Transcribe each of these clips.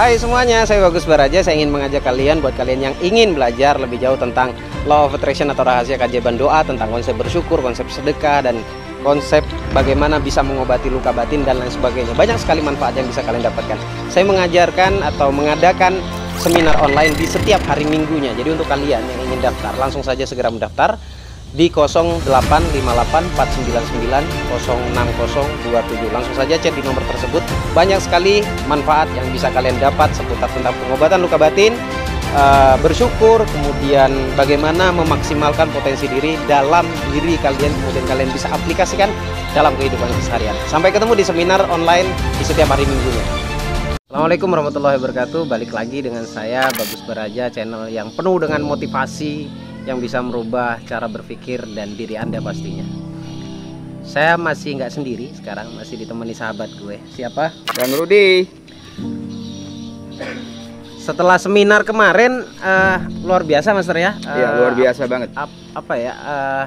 Hai semuanya, saya Bagus Baraja. Saya ingin mengajak kalian buat kalian yang ingin belajar lebih jauh tentang Law of Attraction atau rahasia keajaiban doa, tentang konsep bersyukur, konsep sedekah dan konsep bagaimana bisa mengobati luka batin dan lain sebagainya. Banyak sekali manfaat yang bisa kalian dapatkan. Saya mengajarkan atau mengadakan seminar online di setiap hari minggunya. Jadi untuk kalian yang ingin daftar, langsung saja segera mendaftar di 085859060027 langsung saja chat di nomor tersebut. Banyak sekali manfaat yang bisa kalian dapat seputar tentang pengobatan luka batin. Uh, bersyukur kemudian bagaimana memaksimalkan potensi diri dalam diri kalian kemudian kalian bisa aplikasikan dalam kehidupan seharian. Sampai ketemu di seminar online di setiap hari minggunya. Assalamualaikum warahmatullahi wabarakatuh. Balik lagi dengan saya Bagus Baraja Channel yang penuh dengan motivasi yang bisa merubah cara berpikir dan diri Anda pastinya. Saya masih nggak sendiri sekarang, masih ditemani sahabat gue. Siapa? Bang Rudi. Setelah seminar kemarin uh, luar biasa Master ya. Iya, uh, luar biasa banget. Ap, apa ya? Uh,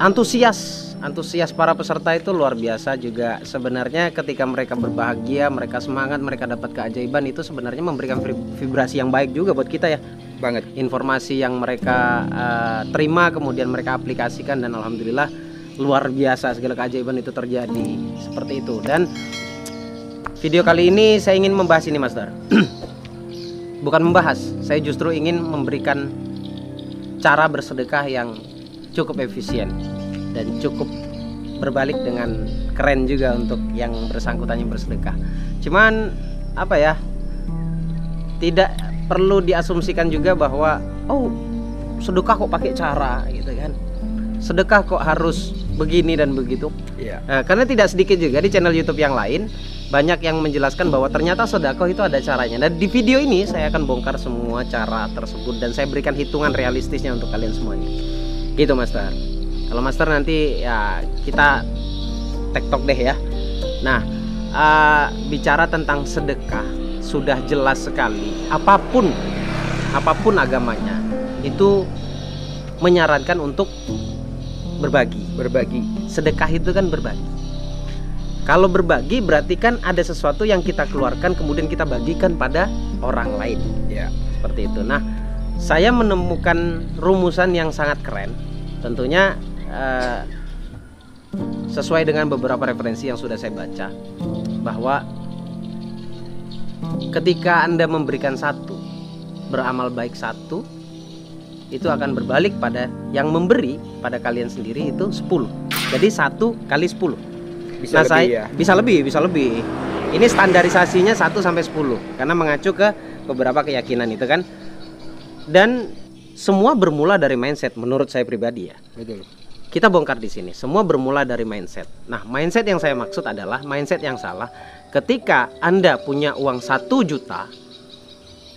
antusias antusias para peserta itu luar biasa juga sebenarnya ketika mereka berbahagia mereka semangat mereka dapat keajaiban itu sebenarnya memberikan vibrasi yang baik juga buat kita ya banget informasi yang mereka uh, terima kemudian mereka aplikasikan dan alhamdulillah luar biasa segala keajaiban itu terjadi seperti itu dan video kali ini saya ingin membahas ini Master bukan membahas saya justru ingin memberikan cara bersedekah yang cukup efisien dan cukup berbalik dengan keren juga untuk yang bersangkutan yang bersedekah. Cuman apa ya? Tidak perlu diasumsikan juga bahwa oh sedekah kok pakai cara gitu kan. Sedekah kok harus begini dan begitu. Iya. Nah, karena tidak sedikit juga di channel YouTube yang lain banyak yang menjelaskan bahwa ternyata sedekah itu ada caranya. Dan di video ini saya akan bongkar semua cara tersebut dan saya berikan hitungan realistisnya untuk kalian semuanya. Gitu, Master kalau master nanti ya kita tektok deh ya nah uh, bicara tentang sedekah sudah jelas sekali apa pun apa pun agamanya itu menyarankan untuk berbagi. Berbagi. Sedekah itu kan berbagi. Kalau berbagi berarti kan ada sesuatu yang kita keluarkan kemudian kita bagikan pada orang lain. Ya. Seperti itu. Nah saya menemukan rumusan yang sangat keren. Tentunya uh, sesuai dengan beberapa referensi yang sudah saya baca bahwa ketika Anda memberikan satu beramal baik satu itu akan berbalik pada yang memberi pada kalian sendiri itu 10 jadi satu kali 10 bisa nah, lebih saya, ya bisa lebih bisa lebih ini standarisasinya 1 sampai 10 karena mengacu ke beberapa keyakinan itu kan dan semua bermula dari mindset menurut saya pribadi ya betul kita bongkar di sini. Semua bermula dari mindset. Nah, mindset yang saya maksud adalah mindset yang salah. Ketika Anda punya uang satu juta,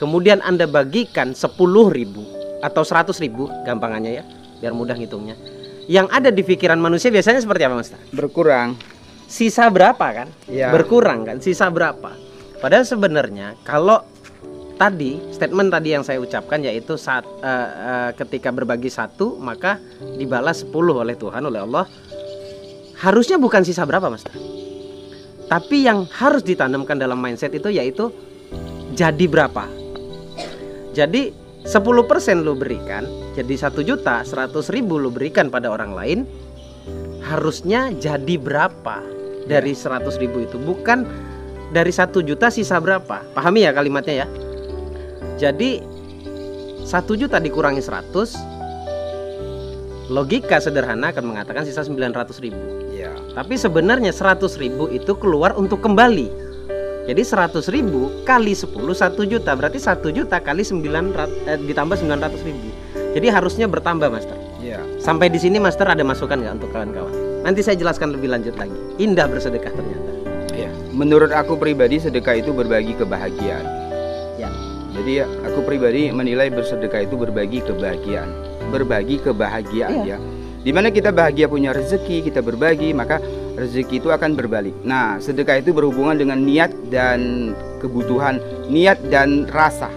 kemudian Anda bagikan sepuluh ribu atau seratus ribu, gampangannya ya, biar mudah ngitungnya. Yang ada di pikiran manusia biasanya seperti apa, Mas? Berkurang. Sisa berapa kan? Ya. Berkurang kan? Sisa berapa? Padahal sebenarnya kalau tadi statement tadi yang saya ucapkan yaitu saat uh, uh, ketika berbagi satu maka dibalas 10 oleh Tuhan oleh Allah harusnya bukan sisa berapa mas tapi yang harus ditanamkan dalam mindset itu yaitu jadi berapa? Jadi 10% lo berikan jadi satu juta 100 ribu lo berikan pada orang lain harusnya jadi berapa dari 100 ribu itu? Bukan dari satu juta sisa berapa. Pahami ya kalimatnya ya? Jadi satu juta dikurangi 100 logika sederhana akan mengatakan sisa 900 ribu. Ya. Tapi sebenarnya 100 ribu itu keluar untuk kembali. Jadi 100 ribu kali 10 1 juta berarti 1 juta kali 900 eh, ditambah 900 ribu. Jadi harusnya bertambah Master. Ya. Sampai di sini Master ada masukan nggak untuk kawan-kawan? Nanti saya jelaskan lebih lanjut lagi. Indah bersedekah ternyata. Ya. Menurut aku pribadi sedekah itu berbagi kebahagiaan jadi aku pribadi menilai bersedekah itu berbagi kebahagiaan, berbagi kebahagiaan iya. ya. Di mana kita bahagia punya rezeki, kita berbagi, maka rezeki itu akan berbalik. Nah, sedekah itu berhubungan dengan niat dan kebutuhan, niat dan rasa,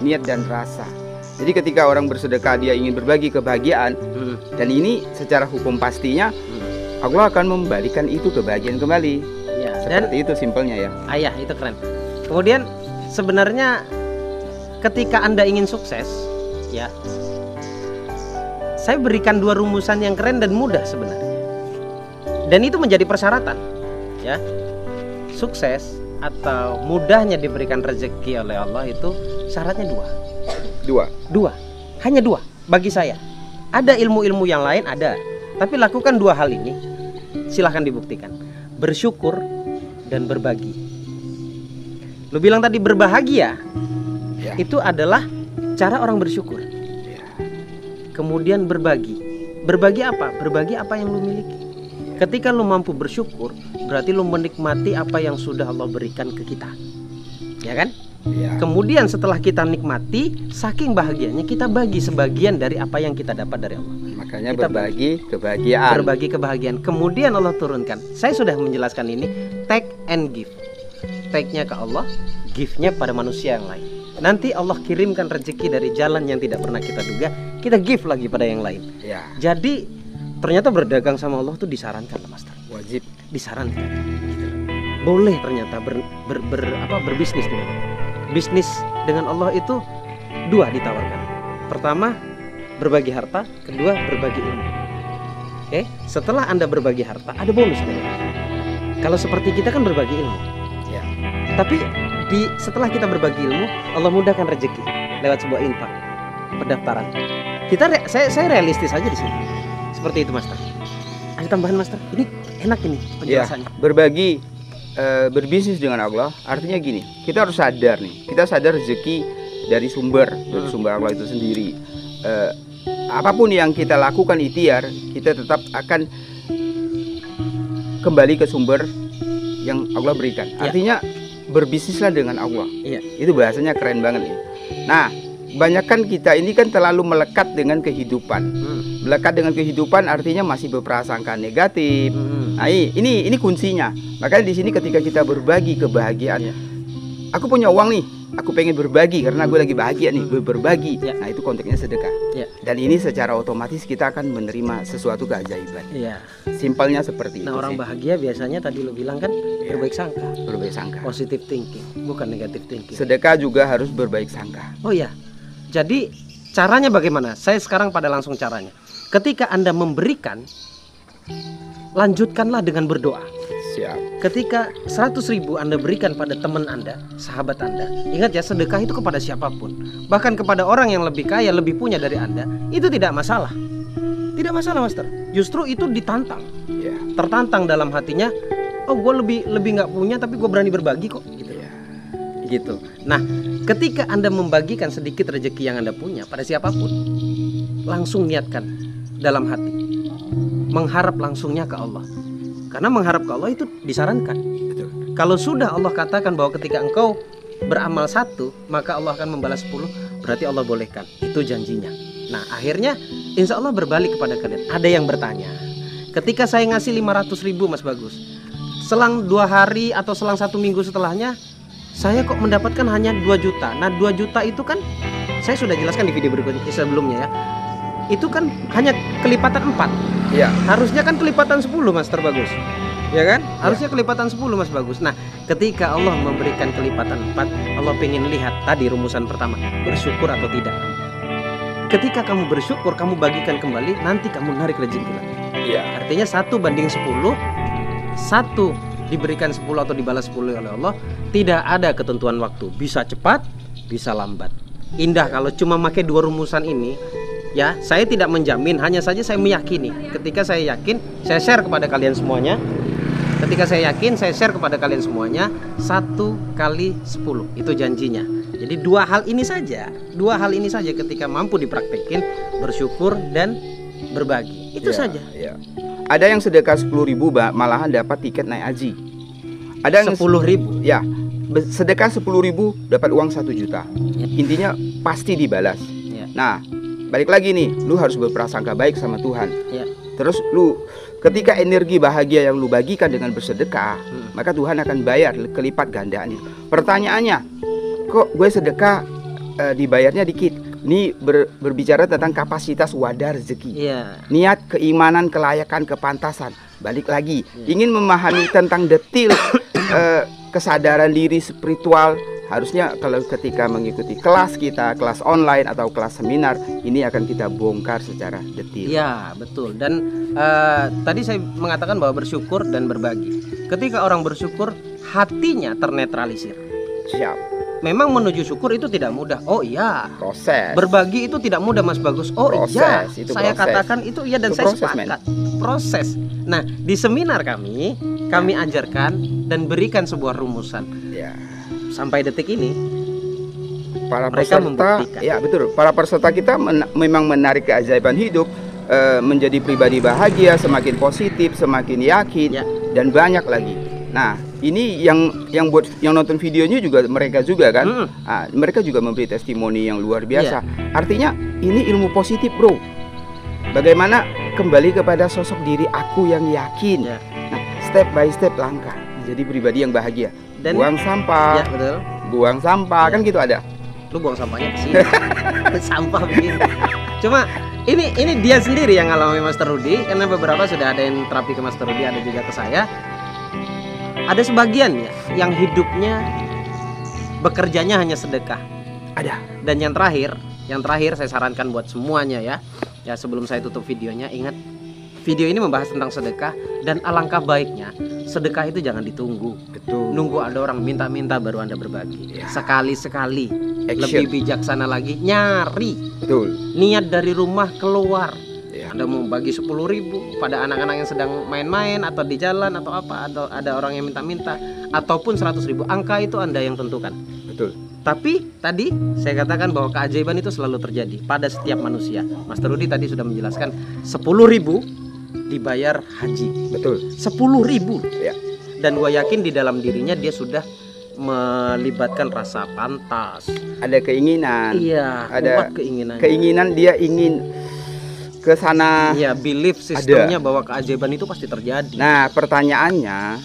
niat dan rasa. Jadi ketika orang bersedekah dia ingin berbagi kebahagiaan, hmm. dan ini secara hukum pastinya hmm. Allah akan membalikan itu kebahagiaan kembali. Ya, Seperti dan itu simpelnya ya. Ayah itu keren Kemudian sebenarnya ketika Anda ingin sukses, ya. Saya berikan dua rumusan yang keren dan mudah sebenarnya. Dan itu menjadi persyaratan, ya. Sukses atau mudahnya diberikan rezeki oleh Allah itu syaratnya dua. Dua. Dua. Hanya dua bagi saya. Ada ilmu-ilmu yang lain ada, tapi lakukan dua hal ini. Silahkan dibuktikan. Bersyukur dan berbagi. Lu bilang tadi berbahagia. Ya. Itu adalah cara orang bersyukur. Kemudian berbagi. Berbagi apa? Berbagi apa yang lu miliki. Ketika lu mampu bersyukur, berarti lu menikmati apa yang sudah Allah berikan ke kita. Ya kan? Ya. Kemudian setelah kita nikmati, saking bahagianya kita bagi sebagian dari apa yang kita dapat dari Allah. Makanya Kita berbagi kebahagiaan. Berbagi kebahagiaan. Kemudian Allah turunkan. Saya sudah menjelaskan ini, take and give. Take-nya ke Allah, give-nya pada manusia yang lain. Nanti Allah kirimkan rezeki dari jalan yang tidak pernah kita duga, kita give lagi pada yang lain. Ya. Jadi ternyata berdagang sama Allah tuh disarankan, Master. Wajib. Disarankan. Gitu. Boleh ternyata ber, ber, ber- apa berbisnis dengan Allah. Bisnis dengan Allah itu dua ditawarkan. Pertama, berbagi harta, kedua berbagi ilmu. Oke, setelah Anda berbagi harta, ada bonus dari. Kalau seperti kita kan berbagi ilmu. Ya. Tapi di setelah kita berbagi ilmu, Allah mudahkan rezeki lewat sebuah infak, pendaftaran. Kita re- saya saya realistis aja di sini. Seperti itu, Master. Ada tambahan, Master? Ini enak ini Ya. penjelasannya. Berbagi eh, berbisnis dengan Allah artinya gini. Kita harus sadar nih. Kita sadar rezeki dari sumber, dari sumber Allah itu sendiri. Eh, apa pun yang kita lakukan ikhtiar, kita tetap akan kembali ke sumber yang Allah berikan. Ya. Berbisnislah dengan Allah. Iya. Itu bahasanya keren banget nih. Nah, banyakkan kita ini kan terlalu melekat dengan kehidupan. Hmm. Melekat dengan kehidupan artinya masih berprasangka negatif. Hmm. Nah, ini ini kuncinya. Makanya di sini ketika kita berbagi kebahagiaan, Iya. aku punya uang nih, aku pengen berbagi karena gue lagi bahagia nih, gue berbagi. Iya. Nah, itu konteksnya sedekah. Iya. Dan ini secara otomatis kita akan menerima sesuatu keajaiban. Iya. Simpelnya seperti Nah, itu orang sih. bahagia biasanya tadi lu bilang kan Iya. berbaik sangka, berbaik sangka. positive thinking, bukan negative thinking. Sedekah juga harus berbaik sangka. Oh iya. Jadi caranya bagaimana? Saya sekarang pada langsung caranya. Ketika Anda memberikan lanjutkanlah dengan berdoa. Siap. Ketika 100 ribu Anda berikan pada teman Anda, sahabat Anda, ingat ya sedekah itu kepada siapa pun. Bahkan kepada orang yang lebih kaya, lebih punya dari Anda, itu tidak masalah. Tidak masalah, Master. Justru itu ditantang, Ya. tertantang dalam hatinya. Oh, gue lebih lebih nggak punya, tapi gue berani berbagi kok. Gitu. Ya. Gitu. Nah, ketika Anda membagikan sedikit rezeki yang Anda punya pada siapa pun, langsung niatkan dalam hati. Mengharap langsungnya ke Allah. Karena mengharap ke Allah itu disarankan. Betul. Kalau sudah Allah katakan bahwa ketika engkau beramal satu, maka Allah akan membalas sepuluh, berarti Allah bolehkan. Itu janjinya. Nah, akhirnya insya Allah berbalik kepada kalian. Ada yang bertanya, ketika saya ngasih 500 ribu Mas Bagus, selang dua hari atau selang satu minggu setelahnya, saya kok mendapatkan hanya 2 juta. Nah, 2 juta itu kan saya sudah jelaskan di video berikutnya sebelumnya ya. Itu kan hanya kelipatan 4. Iya. Harusnya kan kelipatan 10 Mas Terbagus. Ya kan? Harusnya kelipatan 10 Mas Bagus. Nah, ketika Allah memberikan kelipatan 4, Allah pengen lihat tadi rumusan pertama, bersyukur atau tidak. Ketika kamu bersyukur, kamu bagikan kembali, nanti kamu narik rezeki lagi. Iya. Artinya satu banding 10 Satu diberikan 10 atau dibalas 10 oleh Allah Tidak ada ketentuan waktu Bisa cepat, bisa lambat Indah kalau cuma pakai dua rumusan ini Ya, saya tidak menjamin Hanya saja saya meyakini Ketika saya yakin, saya share kepada kalian semuanya Ketika saya yakin, saya share kepada kalian semuanya Satu kali 10 Itu janjinya Jadi dua hal ini saja Dua hal ini saja ketika mampu dipraktekin Bersyukur dan berbagi Itu Iya, saja iya. Ada yang sedekah 10.000 ribu malahan dapat tiket naik haji. Ada yang sepuluh ribu Ya, sedekah 10.000 ribu dapat uang 1 juta. Ya. Intinya pasti dibalas. Ya. Nah, balik lagi nih, lu harus berprasangka baik sama Tuhan. Ya. Terus lu ketika energi bahagia yang lu bagikan dengan bersedekah, Hmm. maka Tuhan akan bayar kelipat gandaan itu. Pertanyaannya, kok gue sedekah eh, dibayarnya dikit? Ini ber- berbicara tentang kapasitas wadah rezeki Iya. niat, keimanan, kelayakan, kepantasan. Balik lagi, Ya. ingin memahami tentang detil eh, kesadaran diri spiritual harusnya kalau ketika mengikuti kelas kita, kelas online atau kelas seminar, ini akan kita bongkar secara detail. Ya, betul. Dan uh, tadi saya mengatakan bahwa bersyukur dan berbagi. Ketika orang bersyukur, hatinya ternetralisir. Siap. Memang menuju syukur itu tidak mudah. Oh iya. Proses. Berbagi itu tidak mudah, Mas Bagus. Oh iya. proses, iya. Itu saya proses. katakan itu iya dan itu saya proses, sepakat. Man. Proses. Nah, di seminar kami, kami ajarkan dan berikan sebuah rumusan. Ya sampai detik ini para mereka peserta ya betul para peserta kita men memang menarik keajaiban hidup e, menjadi pribadi bahagia semakin positif semakin yakin ya. dan banyak lagi nah ini yang yang buat yang nonton videonya juga mereka juga kan hmm. nah, mereka juga memberi testimoni yang luar biasa ya. artinya ini ilmu positif bro bagaimana kembali kepada sosok diri aku yang yakin ya. nah step by step langkah jadi pribadi yang bahagia dan buang sampah. Ya, betul. Buang sampah, ya. kan gitu ada. Lu buang sampahnya ke sini. sampah begini. Cuma ini ini dia sendiri yang ngalami Master Rudi karena beberapa sudah ada yang terapi ke Master Rudi, ada juga ke saya. Ada sebagian ya yang hidupnya bekerjanya hanya sedekah. Ada. Dan yang terakhir, yang terakhir saya sarankan buat semuanya ya. Ya sebelum saya tutup videonya ingat video ini membahas tentang sedekah dan alangkah baiknya sedekah itu jangan ditunggu. Betul. Nunggu ada orang minta-minta baru Anda berbagi. Ya. Sekali-sekali. Lebih bijaksana lagi nyari. Betul. Niat dari rumah keluar. Ya. Anda mau bagi sepuluh ribu pada anak-anak yang sedang main-main atau di jalan atau apa atau ada orang yang minta-minta ataupun seratus ribu angka itu Anda yang tentukan. Betul. Tapi tadi saya katakan bahwa keajaiban itu selalu terjadi pada setiap manusia. Mas Rudi tadi sudah menjelaskan sepuluh ribu dibayar haji. Betul. Sepuluh ribu. Ya. Dan gue yakin di dalam dirinya dia sudah melibatkan rasa pantas. Ada keinginan. Iya. Ada keinginan. Keinginan dia ingin ke sana. Iya, belief sistemnya ada. bahwa keajaiban itu pasti terjadi. Nah, pertanyaannya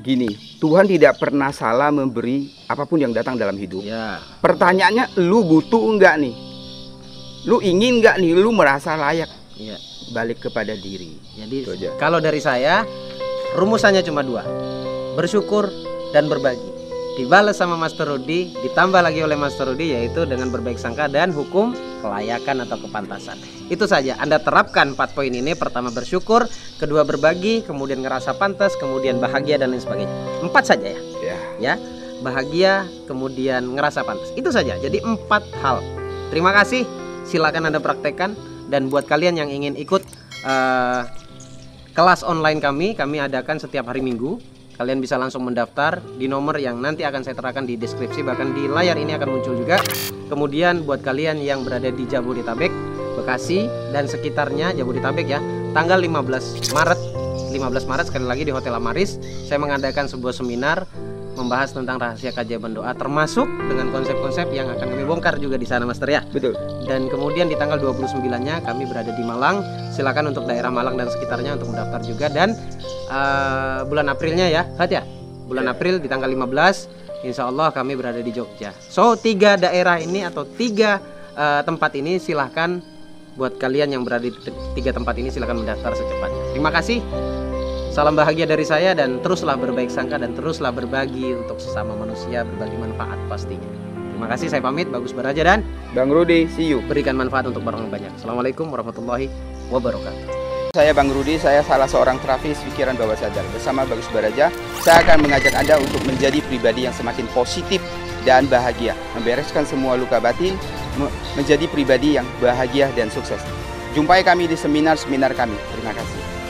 gini, Tuhan tidak pernah salah memberi apa pun yang datang dalam hidup. Ya. Pertanyaannya, lu butuh enggak nih? Lu ingin enggak nih? Lu merasa layak? Iya balik kepada diri. Jadi kalau dari saya rumusannya cuma dua, bersyukur dan berbagi. Dibalas sama Master Rudi, ditambah lagi oleh Master Rudi yaitu dengan berbaik sangka dan hukum kelayakan atau kepantasan. Itu saja. Anda terapkan empat poin ini. Pertama bersyukur, kedua berbagi, kemudian ngerasa pantas, kemudian bahagia dan lain sebagainya. Empat saja ya. Ya. Ya. Bahagia, kemudian ngerasa pantas. Itu saja. Jadi empat hal. Terima kasih. Silakan Anda praktekkan dan buat kalian yang ingin ikut uh, kelas online kami, kami adakan setiap hari Minggu. Kalian bisa langsung mendaftar di nomor yang nanti akan saya terapkan di deskripsi bahkan di layar ini akan muncul juga. Kemudian buat kalian yang berada di Jabodetabek, Bekasi dan sekitarnya Jabodetabek ya, tanggal 15 Maret 15 Maret sekali lagi di Hotel Amaris saya mengadakan sebuah seminar membahas tentang rahasia kajian doa termasuk dengan konsep-konsep yang akan kami bongkar juga di sana Master ya. Betul. Dan kemudian di tanggal 29-nya kami berada di Malang. Silakan untuk daerah Malang dan sekitarnya untuk mendaftar juga dan uh, bulan Aprilnya ya, Hat ya. Bulan yeah. April di tanggal 15 Insya Allah kami berada di Jogja. So tiga daerah ini atau tiga uh, tempat ini silahkan buat kalian yang berada di tiga tempat ini silahkan mendaftar secepatnya. Terima kasih. Salam bahagia dari saya dan teruslah berbaik sangka dan teruslah berbagi untuk sesama manusia, berbagi manfaat pastinya. Terima kasih, saya pamit. Bagus Baraja dan Bang Rudi, see you. Berikan manfaat untuk orang banyak. Assalamualaikum warahmatullahi wabarakatuh. Saya Bang Rudi, saya salah seorang terapis pikiran bawah sadar. Bersama Bagus Baraja, saya akan mengajak Anda untuk menjadi pribadi yang semakin positif dan bahagia. Membereskan semua luka batin, menjadi pribadi yang bahagia dan sukses. Jumpai kami di seminar-seminar kami. Terima kasih.